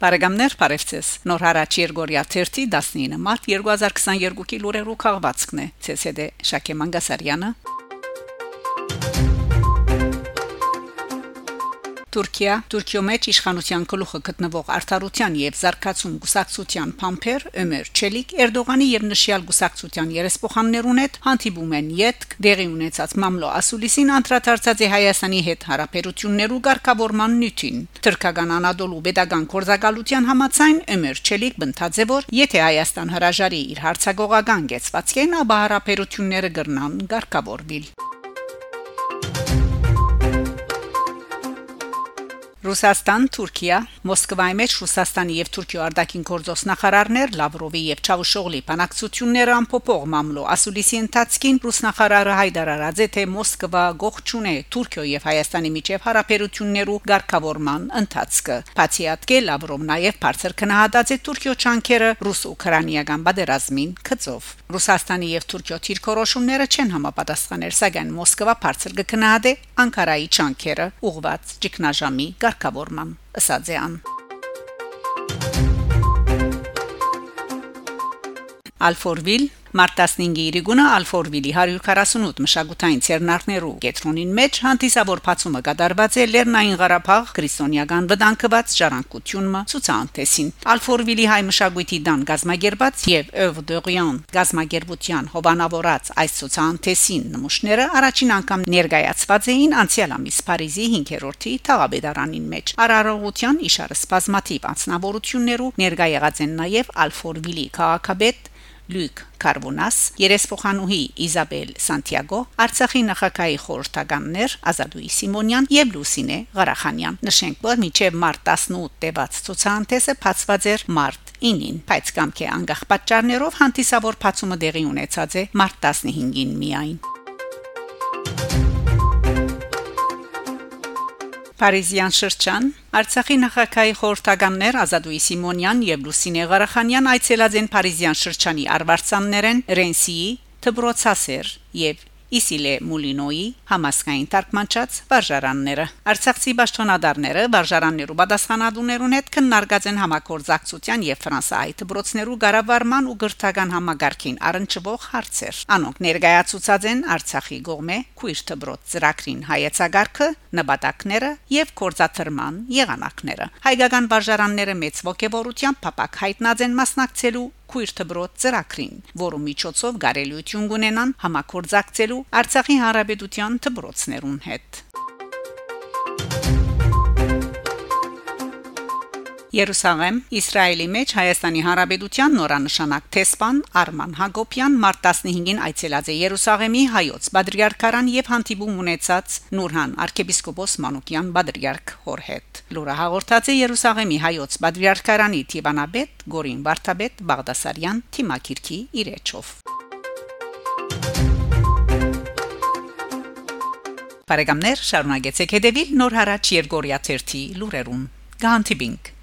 Բարեկամներ, բարևձեզ։ Նոր հարաճ Երգորիա 19 մարտ 2022-ի լուրերու քաղվածքն է։ ՑՍԴ Շակե Մանգասարյանը Թուրքիա Թուրքիո մեջ իշխանության գլուխը գտնվող Արտարության եւ Զարգացում գուսակցության փամփեր Ömer Çelik Էրդողանի եւ նշյալ գուսակցության երեսփոխաններուն հետ հանդիպում են յետք դեղի ունեցած մամլո ասուլիսին անդրադարձած է Հայաստանի հետ հարաբերություններու ղեկավարման նյութին Թուրքական Անադոլու pedagogan կորզակալության համացայն Ömer Çelik բնթած է որ եթե Հայաստան հրաժարի իր հարցագողական գեցվածքեն ապա հարաբերությունները կգրնան ղեկավարվել Ռուսաստան, Թուրքիա, Մոսկվայի մեջ Ռուսաստանի եւ Թուրքիո արդակին գործոստնախարարներ Լավրովի եւ Չավուշօղլի բանակցությունները ամփոփող մամլո ասուլիսի ընթացքին ռուսնախարարը հայտարարած է թե Մոսկվա գողջուն է Թուրքիո եւ Հայաստանի միջև հարաբերություններու ղեկավարման ընթացքը։ Բացի այդ, Լավրովն նաեւ բարձր քննադատեց Թուրքիո ճանկերը ռուս-ուկրաինական պատերազմին գծով։ Ռուսաստանի եւ Թուրքիո թիրքորոշումները չեն համապատասխաներ, սակայն Մոսկվա բարձր կքննադե Անկարայի ճանկերը ուղված ճգնաժամի ղեկավարման ըսած է Ալֆորվիլ Մարտ 15-ի իրիգունը Ալֆորվիլի 148 մշակութային ցերնարներու կետրոնին մեջ հանդիսավոր փացումը կատարված է Լեռնային Ղարաբաղ քրիստոնեական վտանգված ժառանգությունը ցուցանտեսին Ալֆորվիլի հայ մշակույթի դան գազմագերբած եւ Ev d'Orient գազմագերբության հովանավորած այս ցուցանտեսին նմուշները առաջին անգամ ներկայացված էին անցյալ ամիս Փարիզի 5-րդի թաղաբեդարանին մեջ արարողության իշարը սպազմատիվ անձնավորություններու ներկայ եղած են նաեւ Ալֆորվիլի քաղաքաբեդ Լյուկ Կարբոնաս, երեսփոխանուհի Իզաբել Սանտիագո, Արցախի նախագահի խորհրդականներ Ազատուի Սիմոնյան եւ Լուսինե Ղարախանյան։ Նշենք, որ մինչեւ մարտ 18 տևած ցուցահանդեսը բացված էր մարտ 9-ին, բայց կամքի անգախ պատճառներով հանդիսավոր բացումը դեղի ունեցած է մարտ 15-ին միայն։ Փարիզյան շրջան Արցախի նախագահի խորհրդականներ Ազատուի Սիմոնյան եւ Լուսինե Ղարախանյան այցելած են Փարիզյան շրջանի Արվարձաններեն Ռենսիի Թբրոցասեր եւ Իսիլե Մուլինոյի համասկային թարգմանչած վարժարանները Արցախցի ճշտոնադարները վարժարաններու պատասխանատուներուն հետ քննարկած են համակորձակցության եւ Ֆրանսայի դբրոցներու ղարավարման ու գրթական համագարքին առնչվող հարցեր անոնք ներկայացուցած են Արցախի գողմե քույր դբրոց ծրագրին հայեցագարքը նպատակները եւ կորզաթրման եղանակները հայկական վարժարանները մեծ ողջավորությամբ փապակ հայտնած են մասնակցելու քույր դբրոց ծրագրին, որու միջոցով գարելություն կունենան համակորձակցելու Արցախի հանրապետության դբրոցներուն հետ։ Երուսաղեմ Իսրայելի մեջ Հայաստանի Հանրապետության նորանշանակ տեսփան Արման Հակոբյան մարտ 15-ին այցելած է Երուսաղեմի հայոց Բադրիարքարան եւ հանդիպում ունեցած Նուրհան arczepiskopos Մանուկյան Բադրիարք հորհետ լուրը հաղորդած է Երուսաղեմի հայոց Բադրիարքարանի Տիվանաբեդ Գորին Վարդապետ Բաղդասարյան Թիմակիրքի իրեչով Բարեկամներ շարունակեցեք հետևել Նոր հարաճ Երգորիա 1-ի լուրերուն Գանտիբինգ